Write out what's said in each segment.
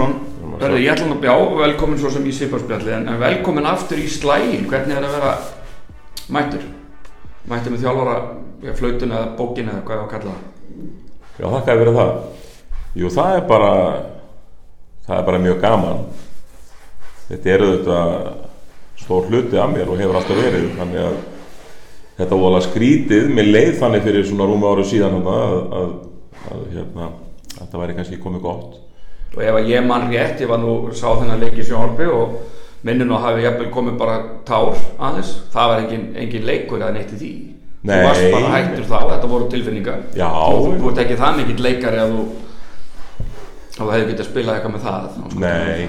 Rúnarsson Verði, ég ætla að bjá, velkomin svo sem í Siparspjalli en, en velkomin aftur í slægin hvernig er að vera mættur mættur með þjálfara flautun eða bókin eða hvað ég var að kalla það Já, þakka fyrir það. Jú, það er bara, það er bara mjög gaman. Þetta er auðvitað stór hluti af mér og hefur alltaf verið, þannig að þetta vola skrítið, mér leið þannig fyrir svona rúmi áru síðan að, að, að hérna, þetta væri kannski komið gott. Og ef að ég mann rétt, ég var nú sá þennan leik í sjónarbi og minni nú að hafi jafnvel komið bara tár aðeins, það var engin, engin leikur eða neitt í því Nei. þú varst bara hættur þá, þetta voru tilfinningar Já. þú, ert ekki það mikill leikari að þú að þú hefði getið að spila eitthvað með það sko. Nei,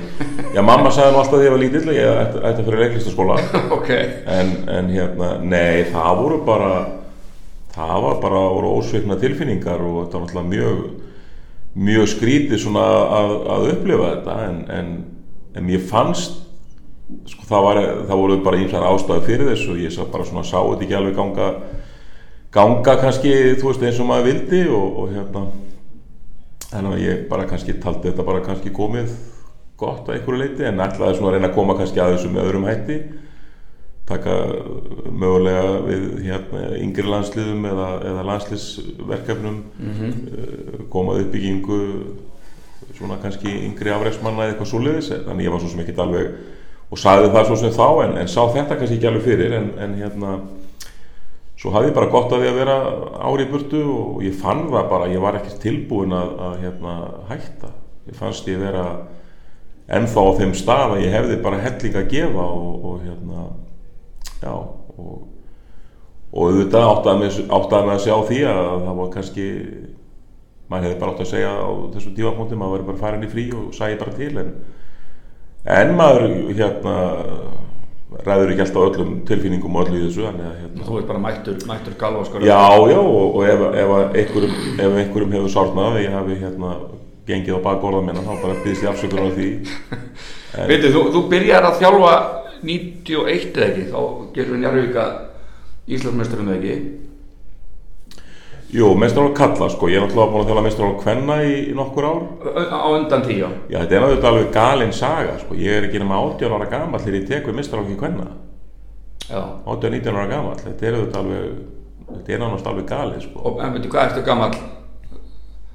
já, mamma sagði nú alltaf þegar ég var lítill að ég ætti, að fyrir leiklistaskóla. ok, en, en hérna, nei, það voru bara það var bara ósveikna tilfinningar og þetta var náttúrulega mjög mjög skrítið svona að, að upplifa þetta en, en, en mér fannst sko það var, það voru bara ímsar ástæði fyrir þessu og ég sá bara svona sá þetta ekki alveg ganga ganga kannski, þú veist, eins og maður vildi og, og hérna þannig að ég bara kannski taldi þetta bara kannski komið gott að einhverju leiti en ætlaði svona að reyna að koma kannski að þessu með öðrum hætti taka mögulega við hérna, yngri landsliðum eða, eða landsliðsverkefnum mm koma að uppbyggingu svona kannski yngri afreiksmanna eða eitthvað svoleiðis. Þannig ég var svo sem ekki alveg og sagði það svo sem þá en, en sá þetta kannski ekki alveg fyrir en, en hérna svo hafði ég bara gott að því að vera ári í burtu og ég fann það bara ég var ekki tilbúin að, að hérna, hætta. Ég fannst ég vera ennþá á þeim stað að ég hefði bara helling að gefa og, og hérna já og, og auðvitað áttaði mig að sjá því að það var kannski maður hefði bara átt að segja á þessum tímapunkti maður verið bara farin í frí og sæði bara til en, en maður hérna ræður ekki alltaf öllum tilfinningum og öllu í þessu að hérna. Þú ert bara mættur, mættur galva sko. Já, já, og, og ef, ef, að einhverjum, ef einhverjum hefur sárnað að ég hafi hérna gengið á bakgóla minna þá bara byrðist ég afsökunar á því. En, Veitu, þú, þú byrjar að þjálfa 91 eða ekki, þá getur við Njarvíka Íslandsmeisturum eða ekki? Jú, mestrar á kalla sko, ég er náttúrulega búin að þjála mestrar á kvenna í, í nokkur ár. Ö- á undan tíu Já, þetta er náttúrulega alveg galin saga sko, ég er ekki nema 18 ára gamall þegar ég tek við mestrar á kvenna. Já, 18-19 ára gamall, þetta er auðvitað alveg þetta er náttúrulega alveg galið sko. Og en veitu, hvað ertu gamall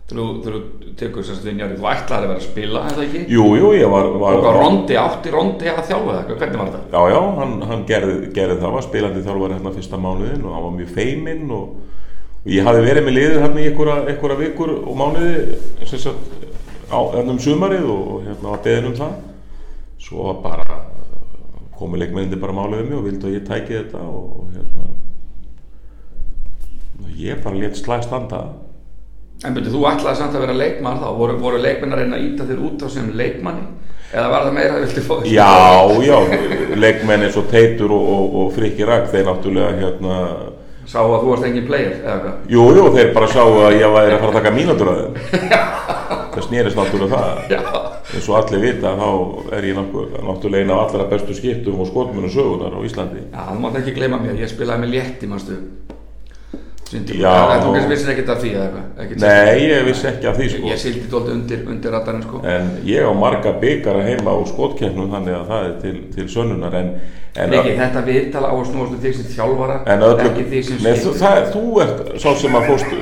þegar þú- tekur þess að Njarvík þú ætlaði að vera að spila, er það ekki? Jú, jú, ég var, var Og Rondi, átti Rondi að þjálfa það, hvernig var þetta? Já, já, hann, hann gerði, gerði það, var spilandi þjálfari hérna fyrsta mánuðin og hann var mjög feiminn og, og ég hafi verið með liðið hérna í einhverja, vikur og mánuði sem sagt, á ennum sumarið og, hérna var beðin um það svo var bara komið leikmennindi bara málið um mig og vildi að ég tæki þetta og, og hérna og ég bara létt slæð standa En veitu, þú ætlaði samt að vera leikmann þá, voru, voru leikmenn að reyna að íta þér út á sem leikmanni? Eða var það meira að viltu fá Já, já, leikmenn eins og Teitur og, og, og Frikki Ragg þeir náttúrulega hérna Sá að þú varst engin player, eða hvað? Jú, jú, þeir bara sáu að ég væri að fara að taka mínútur að þeim. Það snýrist náttúrulega það. Já, eins og allir vita þá er ég náttúrulega eina af allra bestu skiptum og skotmunum sögunar á Íslandi. Já, það ekki Já. en þú kannski vissir ekkert af því eða eitthvað? Nei, ég vissi ekki af því sko. Ég sildi dóldi undir, undir radarinn sko. En ég á marga byggara heima á skotkeppnum þannig að það er til, til sönnunar en, en, Riki, þetta viðtala á að snúast þig sem þjálfara en öllum, ekki þig sem nei, þú, skipti það, þú ert sá sem að fórst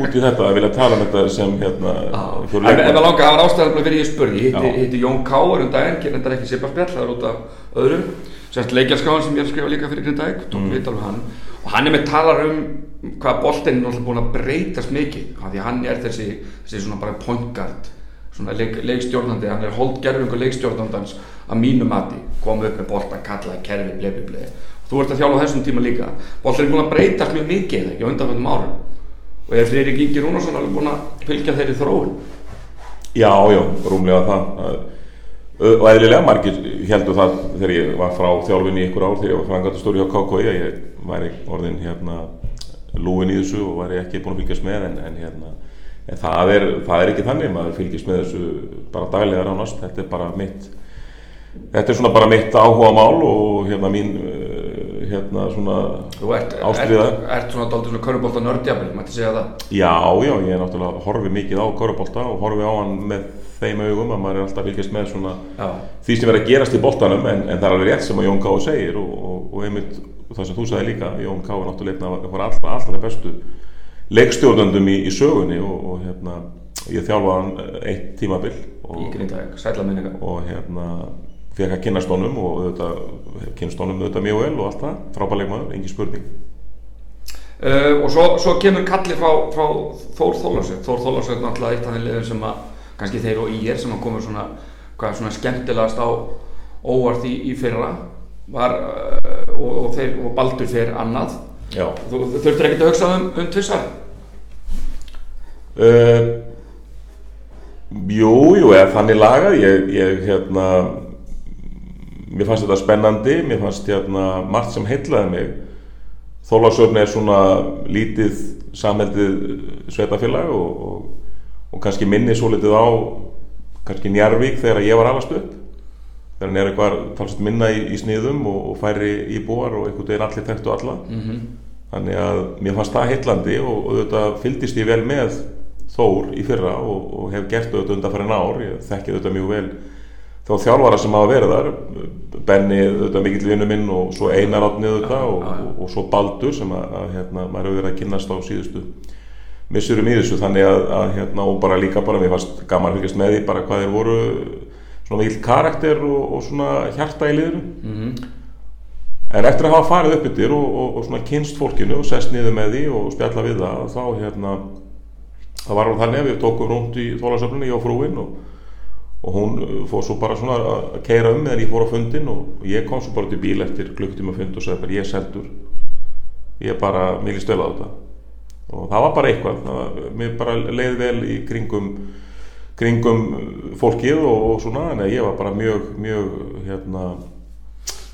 út í þetta að vilja tala um þetta sem hérna En leikmann. það langa, það var ástæðan fyrir ég spurði. Ég hitti, hitti Jón Káur um daginn Gerðar ekki Sipa Spjall, það er út af öðrum Sérst leikjarskáðan sem ég er að skrifa líka fyrir Grindavík Tók mm. viðtal við hann Og hann er með talar um hvað boltinn er búin að breytast mikið Því hann er þessi, þessi svona bara point guard Svona leik, leikstjórnandi Hann er holdgerfingu leikstjórnandans Að mínu mati. Kom upp með bolta, kallaði kerfi, blebi, blebi Þú ert að þjálfa á þessum tíma líka. Boltinn er búin að breytast mjög mikið ekki á undanfjöndum árum. Og er Friðrik Ingi Rúnarsson alveg búin að fylgja þeirri þróun? Já, já, rúmlega það. Og eðlilega margir heldur það þegar ég var frá þjálfinni ykkur ár þegar ég var frangatastóri hjá KKI ég væri orðin hérna lúin í þessu og væri ekki búin að fylgjast með en, en hérna en það er, það er ekki þannig, maður fylgjast með þessu bara daglega ránast, þetta er bara mitt þetta er svona bara mitt áhuga mál og hérna mín uh, hérna svona Þú ert, ert, ástriða svona dálítið svona körubólta nördjafil, mætti segja það. Já, já, ég er náttúrulega horfi mikið á korfbólta og horfi á hann með þeim augum að maður er alltaf fylgjast með svona Já, því sem er að gerast í boltanum en, en það er alveg rétt sem að Jón Ká segir og, og, einmitt það sem þú sagði líka Jón Ká er náttúrulega einhver allra, allra bestu leikstjórnandum í, í sögunni og, og hérna ég þjálfaði hann eitt tímabil í og, og hérna fekk að kynast honum og auðvitað kynast honum auðvitað mjög vel og allt það. Frábæleikmaður, engin spurning. Uh, og svo, svo kemur kalli frá, frá Þór Þólarsveit Þór Þólarsveit náttúrulega eitt af þeim liðum sem að kannski þeir og ég sem að komur svona svona skemmtilegast á óvart í, í fyrra var, uh, og, og, þeir, og Baldur fyrir annað. Já. Þú þurftir ekkert að hugsa um, um tvissar Uh, jú, jú, eða þannig lagað. Ég, ég hérna mér fannst þetta spennandi. Mér fannst hérna margt sem heitlaði mig. Þólagsöfn er svona lítið samheldið sveitafélag og, og, og kannski minni svo litið á kannski Njarvík þegar ég var alast upp þegar hann er eitthvað minna í, í sniðum og, og færi íbúar og einhvern veginn allir þekktu alla. Mm -hmm. Þannig að mér fannst það heitlandi og, og þetta fylgdist ég vel með Þór í fyrra og, og hef gert þetta undan fyrir nár, ég þekki þetta mjög vel þá þjálfara sem hafa verið þar Benni, þetta mikill vinnu minn og svo Einar átni þetta og, og, og svo Baldur sem að, að hérna, maður hefur verið að kynnast á síðustu missurum í þessu. Þannig að, að hérna, og bara líka bara mér fannst gaman fylgjast með því bara hvað þeir voru svona mikill karakter og, og svona hjarta í liðinu. Mm En eftir að hafa farið upp yfir og, og, og svona kynst fólkinu og sest niður með því og spjalla við það þá hérna það var alveg þannig að við tókum rúnd í þólasöfnunni ég og frúinn og, og hún uh, fór svo bara svona að keira um meðan ég fór á fundin og ég kom svo bara til bíl eftir klukktíma fund og sagði bara ég er seldur. Ég er bara, mér vel á þetta. Og það var bara eitthvað það, mér bara leið vel í kringum kringum fólkið og, og svona en ég var bara mjög mjög hérna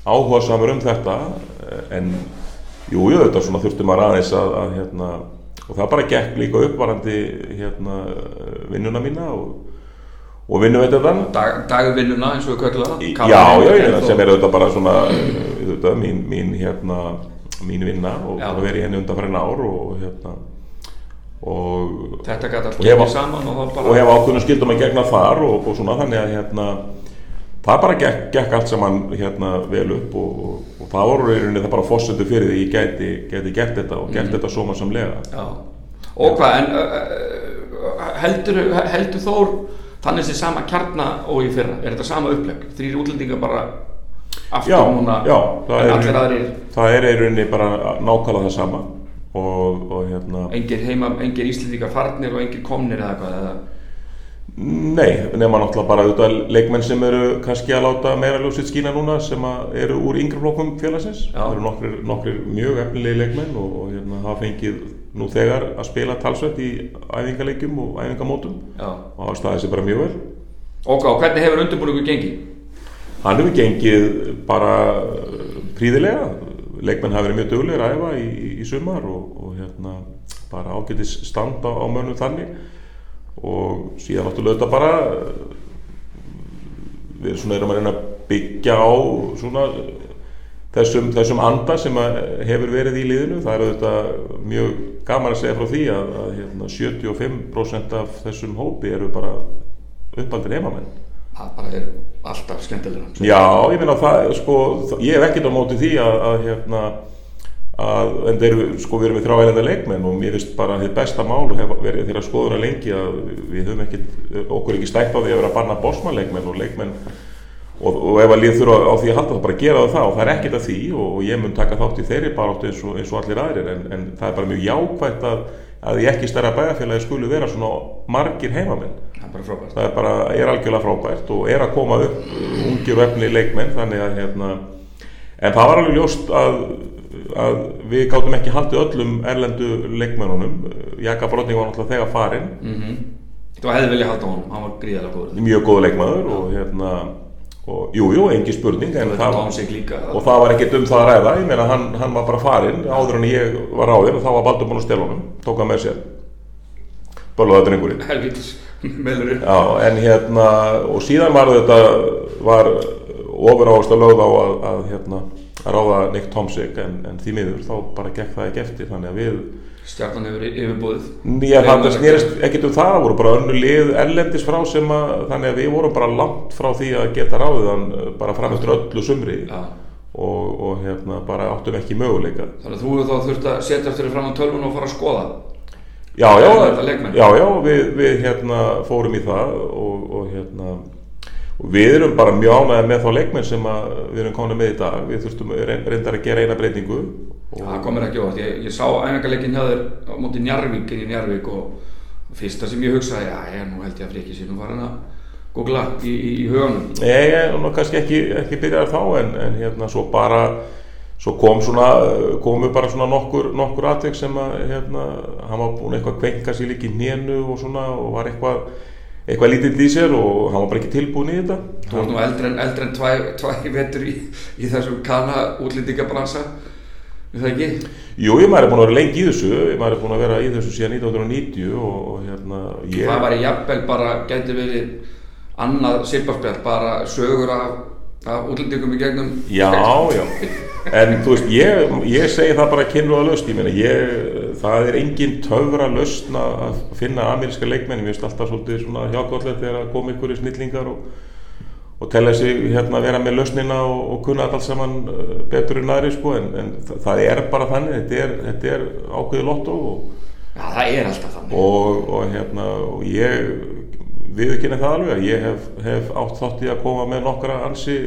áhuga samur um þetta en jú, jú, þetta svona þurfti maður aðeins að, að hérna, og það bara gekk líka uppvarandi hérna, vinnuna mína og, og vinnuveitaðan Dag, dagvinnuna eins og við köllum það já, já, já, sem er auðvitað bara svona auðvitað, mín, mín, hérna, mín vinna og verið henni undan fyrir ár og hérna og Þetta gæti allt Og hef á- gengið saman og bara og hef ákveðnum skildum að gegna þar og, og svona þannig að hérna það bara gekk, gekk allt saman hérna vel upp og, það voru rauninni það bara fórsöndu fyrir því ég gæti, gæti gert þetta og gert þetta svo maður samlega Já. Og hvað, en uh, heldur, heldur Þór þannig sem sama kjarna og í fyrra? Er þetta sama upplegg, þrýr útlendingar bara aftur já, núna já, það er í rauninni bara nákvæmlega það sama og, og hérna engir heima, engir íslendingar farnir og engir komnir eða hvað eða, Nei, nema náttúrulega bara auðvitað leikmenn sem eru kannski að láta meira ljósitt skína núna sem eru úr yngri flokkum félagsins. Það eru nokkrir, nokkrir mjög efnilegi leikmenn og, og hérna, hafa fengið nú þegar að spila talsvett í æfingaleikjum og æfingamótum já. og hafa staðið sér bara mjög vel. og hvað, hvernig hefur undirbúningu gengið? Hann hefur gengið bara uh, príðilega. Leikmenn hafa verið mjög duglegir að æfa í, í, í sumar og, og hérna, bara ágætis standa á mönnum þannig. Og síðan náttúrulega þetta bara við svona erum að reyna að byggja á svona þessum, þessum anda sem hefur verið í liðinu. Það er auðvitað mjög gaman að segja frá því að, að hérna, 75% af þessum hópi eru bara uppaldir heimamenn Það bara er alltaf skemmtilega Já, ég meina það, sko, ég hef ekkert á móti því að, að hérna, að, en þeir, sko, við erum við þráælenda leikmenn og mér finnst bara þið besta mál og hef verið þeirra skoðuna lengi að við höfum ekkert, okkur ekki stækt á því að vera að banna bósmannleikmenn og leikmenn og, og ef að lið þurfa á því að halda það bara gera það og það er ekkert að því og, og ég mun taka þátt í þeirri baráttu eins og, eins og allir aðrir en, en það er bara mjög jákvætt að, að ég ekki stærra bæjarfélagi skulu vera svona margir heimamenn. Það er það er bara, er algjörlega frábært og er að koma upp ungir og efni leikmenn þannig að hérna en það var alveg ljóst að, að við gátum ekki haldið öllum erlendu leikmennunum Jaka Brotning var náttúrulega þegar farinn. Mm Þú hefði viljað halda honum, hann var gríðalega góður. Mjög góð leikmaður og hérna og jú, jú, engi spurning en það, á líka. og það var ekkert um það að ræða. Ég meina hann, hann var bara farinn áður en ég var áður og þá var Baldur búinn að stela honum tók hann með sér. Bölvaða drengurinn. Helvítis, meðlur upp Já, en hérna, og síðan var þetta, var ofur áherslu lögð á að, að, hérna, að ráða Nick Tomsik en, en því miður þá bara gekk það ekki eftir þannig að við Stjarnan hefur yfirbúið Nýja það. snýrist ekkert um það, voru bara önnu lið ellendis frá sem að þannig að við vorum bara langt frá því að geta ráðið hann eh, bara fram eftir öllu sumri. Já. og, og hérna bara áttum ekki möguleika. Þannig að þú hefur þá þurft að setja eftir fram á tölvun og fara að skoða. Já, já, já, já við, við hérna fórum í það og, og hérna og við erum bara mjög ánægði með þá leikmenn sem við erum komin með í dag við þurftum reyn- reyndar að gera eina breytingu og Það komir ekki óvart, ég, ég sá æfingarleikin þér á móti Njarvík inn í Njarvík og fyrsta sem ég hugsaði, já, ég nú held ég að Friki nú farin að googla í, í, í huganum. Ég er nú kannski ekki, ekki byrjaði þá en, en hérna svo bara svo kom svona, komu bara svona nokkur, nokkur atvik sem að hérna, hann var búin eitthvað að kvenka sér líka í nénu og svona og var eitthvað eitthvað lítill í sér og hann var bara ekki tilbúin í þetta Þú ert nú eldri en, eldri en tvæ, tvæ vetur í, í þessum kana útlendingabransa, er það ekki? Jú, ég maður er búin að vera lengi í þessu ég maður er búin að vera í þessu síðan 1990 og, og hérna ég, Það var í jafnvel bara, gæti verið annað silbarspjall, bara sögur af, af útlendingum í gegnum. Já, já, en þú veist, ég, ég segi það bara kynru að löst, ég meina, ég, það er engin töfra löst að finna ameríska leikmenn, ég veist alltaf svolítið svona hjákvallið þegar að koma ykkur í snillingar og, og telja sig hérna vera með löstnina og, og kunna alls saman uh, betur en aðri, sko, en, en það, er bara þannig, þetta er, þetta er ákveði lotto og, Já, það er alltaf þannig. og, og hérna, og ég viðurkenni það alveg að ég hef, hef átt þátt í að koma með nokkra ansi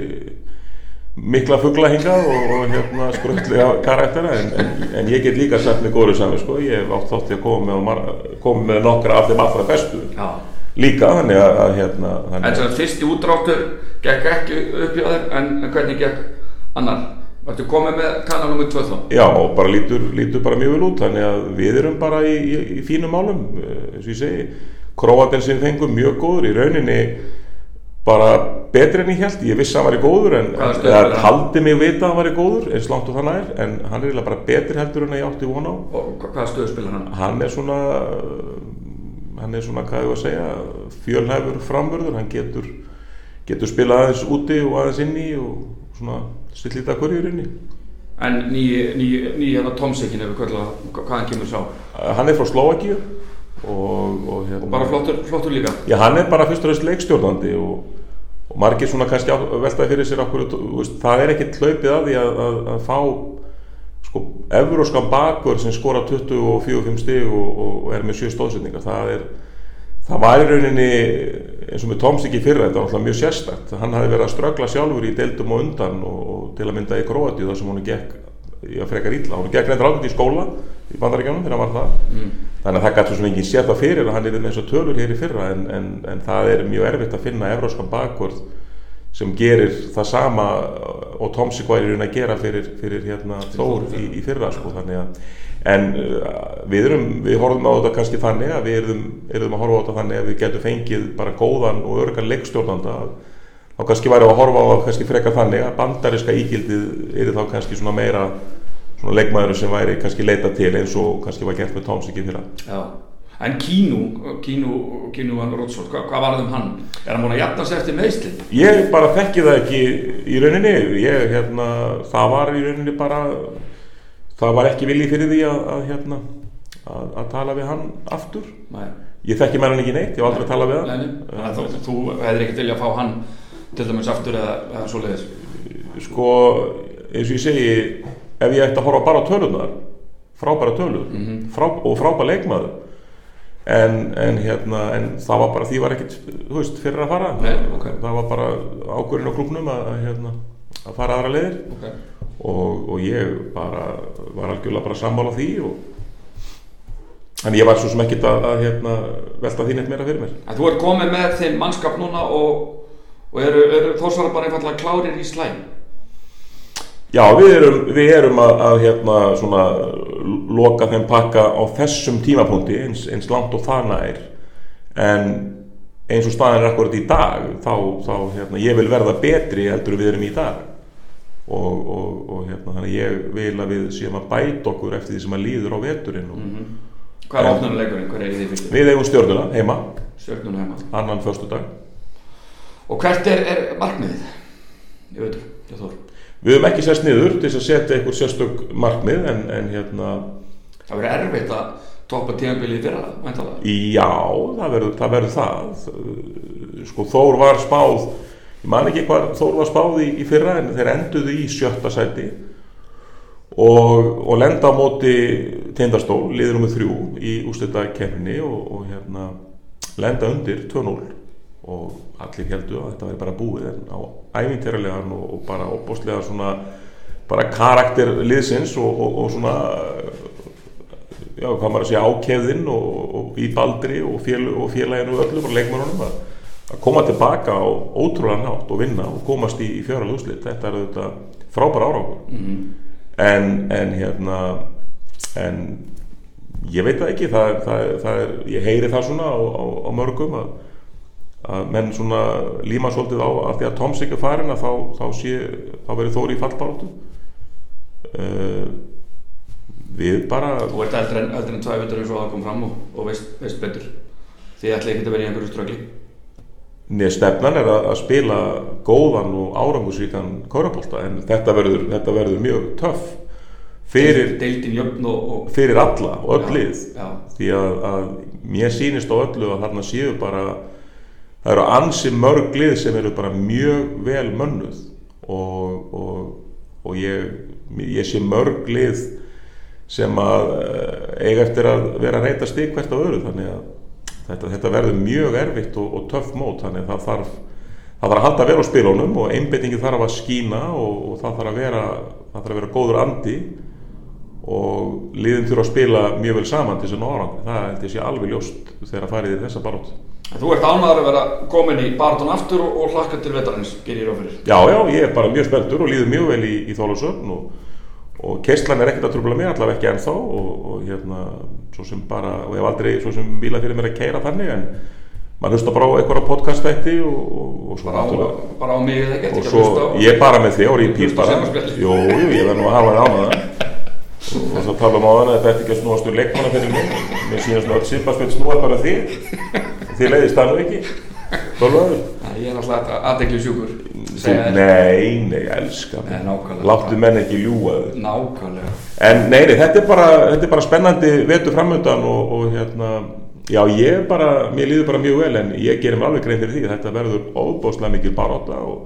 mikla fuggla hingað og, og hérna skröldlega karaktera en, en, en ég get líka sagt með góru saman sko, ég hef átt þátt í að koma með, nokkra af þeim allra bestu Já. líka þannig að, að hérna En þannig, sem sagt, fyrsti útráttur gekk ekki upp hjá þér, en, en hvernig gekk annar? Vartu komið með kanal nr. 2 þá? já bara lítur, lítur bara mjög vel út þannig að við erum bara í, í, í fínum málum eh, eins og ég segi Króatin sem fengum mjög góður í rauninni bara betri en ég held ég vissi að hann væri góður en hann? taldi mig vita að hann væri góður eins langt og þannig er en hann er bara betri heldur en að ég átti von á Og hva- hvaða stöðu spilar hann? hann er svona hann er svona, hvað ég var að segja fjölhæfur framvörður, hann getur getur spilað aðeins úti og aðeins inni og svona stillita hverjur inni En nýji, nýji, nýji hérna Tomsikin ef við kvöldum hvaðan kemur sá? hann er frá Slovakíu og, og, hérna, Og bara flottur, flottur líka? Já, hann er bara fyrst og reist leikstjórnandi og, og margir svona kannski veltaði fyrir sér okkur, veist, það er ekkert hlaupið að því að, að, að fá sko, evróskan bakur sem skora 24-5 stig og, er með 7 stóðsetningar það er, það var í rauninni eins og með Tomsik í fyrra, þetta var alltaf mjög sérstakt hann hafi verið að ströggla sjálfur í deildum og undan og, til að mynda í Króati þar sem hún gekk í að frekar illa, hún gekk reyndar ákveð í skóla í bandaríkjónum þegar hann var það Mm. Þannig að það gæti svo sem enginn sér það fyrir að hann er með eins og tölur hér í fyrra en, en, en það er mjög erfitt að finna evróskan bakvörð sem gerir það sama og Tomsik væri í raun að gera fyrir, fyrir hérna Þór í, í fyrra sko, þannig að en uh, við erum, við horfum á þetta kannski þannig að við erum, erum að horfa á þetta þannig að við getum fengið bara góðan og örgan leikstjórnanda þá kannski væri að horfa á það kannski frekar þannig að bandariska ígildið er þá kannski svona meira svona leikmaður sem væri kannski leita til eins og kannski var gert með Tomsik í fyrra Já. En Kínu, Kínu, Kínu van Rótsvold, hva, hvað var það um hann? Er hann búin að jafna sig eftir meðslinn? Ég bara þekki það ekki í rauninni, ég, hérna, það var í rauninni bara, það var ekki viljið fyrir því að, að, hérna, að, að tala við hann aftur. Nei. Ég þekki með hann ekki neitt, ég hef aldrei að tala við hann. Nei, nei. Þannig að þú, þú hefðir ekkert vilja að fá hann til dæmis aftur eða, eða svoleiðis. Sko, eins og ég segi, ef ég ætti að horfa bara á tölunar, frábæra tölur Mhm. frá, og frábæra leikmaður, en, en, hérna, en það var bara, því var ekkit, veist, fyrir að fara. Nei, ok. Það var bara ákvörðin á klubnum að, að, hérna, að fara aðra leiðir. Okay. og, og ég bara var algjörlega bara sammála því og þannig ég var svo sem ekkit að, að hérna, velta því neitt meira fyrir mér En þú ert komið með þinn mannskap núna og, og eru, eru þósvarar bara einfallega klárir í slæm? Já, við erum, við erum að, að hérna, svona, loka þeim pakka á þessum tímapunkti eins, eins langt og það nær en eins og staðin er akkurat í dag þá, þá hérna, ég vil verða betri heldur við erum í dag og, og, og hérna, þannig ég vil að við séum að bæta okkur eftir því sem að líður á veturinn og Hvað er Já. opnunuleikurinn? Hver er því fyrstu? við eigum stjórnuna heima Stjörnun heima. annan föstudag Og hvert er, er markmiðið? Ég veit, ég þór. Við höfum ekki sérst niður til að setja einhver sérstök markmið en, en hérna Það verður erfitt að toppa tímabilið í fyrra, væntalega. Já, það verður það, verður það. Sko Þór var spáð ég man ekki hvað Þór var spáð í, í fyrra en þeir enduðu í sjötta sæti og, og lenda á móti tindastól, liður um þrjú í ústætta kemni og, og hérna lenda undir 2-0 og allir heldur að þetta væri bara búið en á ævintýralegan og, og bara opbóstlega svona bara karakter liðsins og, og, og svona já, hvað maður að segja ákefðinn og, í baldri og, fél, og félaginu og öllum og leikmörunum að, að koma tilbaka á ótrúlega nátt og vinna og komast í, í fjöral úslit þetta er auðvitað frábær árangur Mm. en, en hérna en ég veit það ekki það, það, það er, ég heyri það svona á, á, á mörgum að, að menn svona líma svolítið á að því að Toms ekki farin að þá, þá, þá verður Þóri í fallbaróttu uh, við bara Þú ert eldri en, tvæ vitur eins og það kom fram og, og veist, veist betur. Þið ætla ekki að vera í einhverju ströggli. neð stefnan er að, að spila góðan og árangusvíkan kórabólta en þetta verður, þetta verður mjög töff fyrir, Deildin jöfn og... og fyrir alla og öll lið því að, að mér sýnist á öllu að þarna séu bara það eru ansi mörg lið sem eru bara mjög vel mönnuð og, og, og ég, ég sé mörg lið sem að eh, eiga eftir að vera að reyta stig hvert á öru þannig að þetta, þetta verður mjög erfitt og, og töff mót. Þannig að það þarf það þarf að halda að vera á spilunum og einbeitingi þarf að skína og, það þarf að vera þarf að vera góður andi og liðin þurfa að spila mjög vel saman til þess að ná árangri. Það ég sé alveg ljóst þegar að farið í þessa barótt Þú ert ánæður að vera komin í Barton aftur og, og hlakka til vetarins, gerir ég ráð fyrir. Já, já, ég er bara mjög spenntur og líður mjög vel í, í Þólasöfn og, og keislan er ekkert að trubla mig allavega ekki ennþá og, og hérna, svo sem bara, og ég hef aldrei svo sem bíla fyrir mér að keira þannig en maður hlusta bara á einhverja podcastvætti og, og, og svo Bara á, bara á mig eða og svo að hlusta á- ég er bara með þig og ég pýr bara. jú, jú, ég verð nú að hafa það á það og svo tala um á þann að þetta er ekki að snúast úr leikmanna fyrir mig mér sínast að Sipaspil snúa bara þig. og þið leiðist það nú ekki Ég er náttúrulega aðdegli sjúkur. Nei, nei, elska Nei, nákvæmlega. Láttu menn ekki ljúga þau Nákvæmlega. En nei, nei, þetta er bara, þetta er bara spennandi vetur framöndan og, og hérna Já, ég bara, mér líður bara mjög vel en ég gerir mér alveg grein fyrir því þetta verður óbóðslega mikil baróta og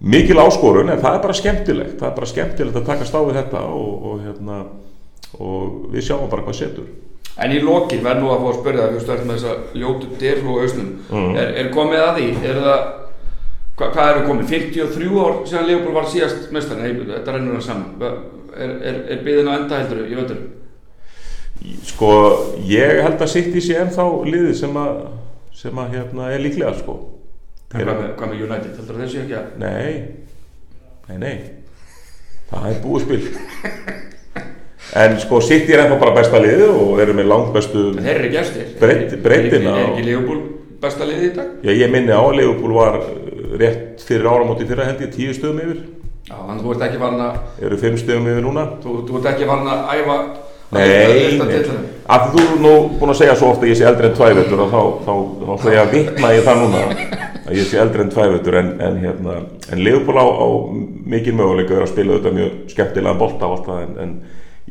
mikil áskorun en það er bara skemmtilegt það er bara skemmtilegt að taka stáfið þetta og, og hérna og við sjáum bara hvað setur En í lokin verð nú að fá að spyrja það, þú stört með þessa ljótu derflu og ausnum. Mm. Er, er komið að því? Er það, hva, hvað eru komið? 53 ár síðan Leopold var síðast mestar? Nei, þetta rennur það saman. Er, er, er byðin á enda heldur í vötur? Sko, ég held að City sé ennþá liðið sem að sem að hérna er líklega sko Hvað með, United? Heldur þessi ekki að... Nei, nei, nei Það er búið spil En sko City er ennþá bara besta liðið og eru með langt bestu breiddina Er, ekki Leopold besta liðið í dag? Já, ég minni á að Leopold var uh, rétt fyrir áramóti fyrra held ég tíu stöðum yfir. Já, þannig þú ert ekki farin að... eru fimm stöðum yfir núna? Þú, þú ert ekki farin að æfa... að Nei, að þú er nú búin að segja svo ofta að ég sé eldri en tvævetur og þá, ætla ég að vitna í það núna að ég sé eldri en tvævetur en, en, hérna, en Leopold á, á mikil möguleika er að spila þetta mjög skemmtilega bolta á alltaf en, en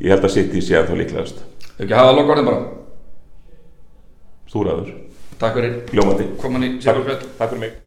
ég held að City sé að það líklegast Ekki hafa lokkordin bara. Þú ræður, Takk fyrir. Ljómandi. Komin í Takk, takk fyrir mig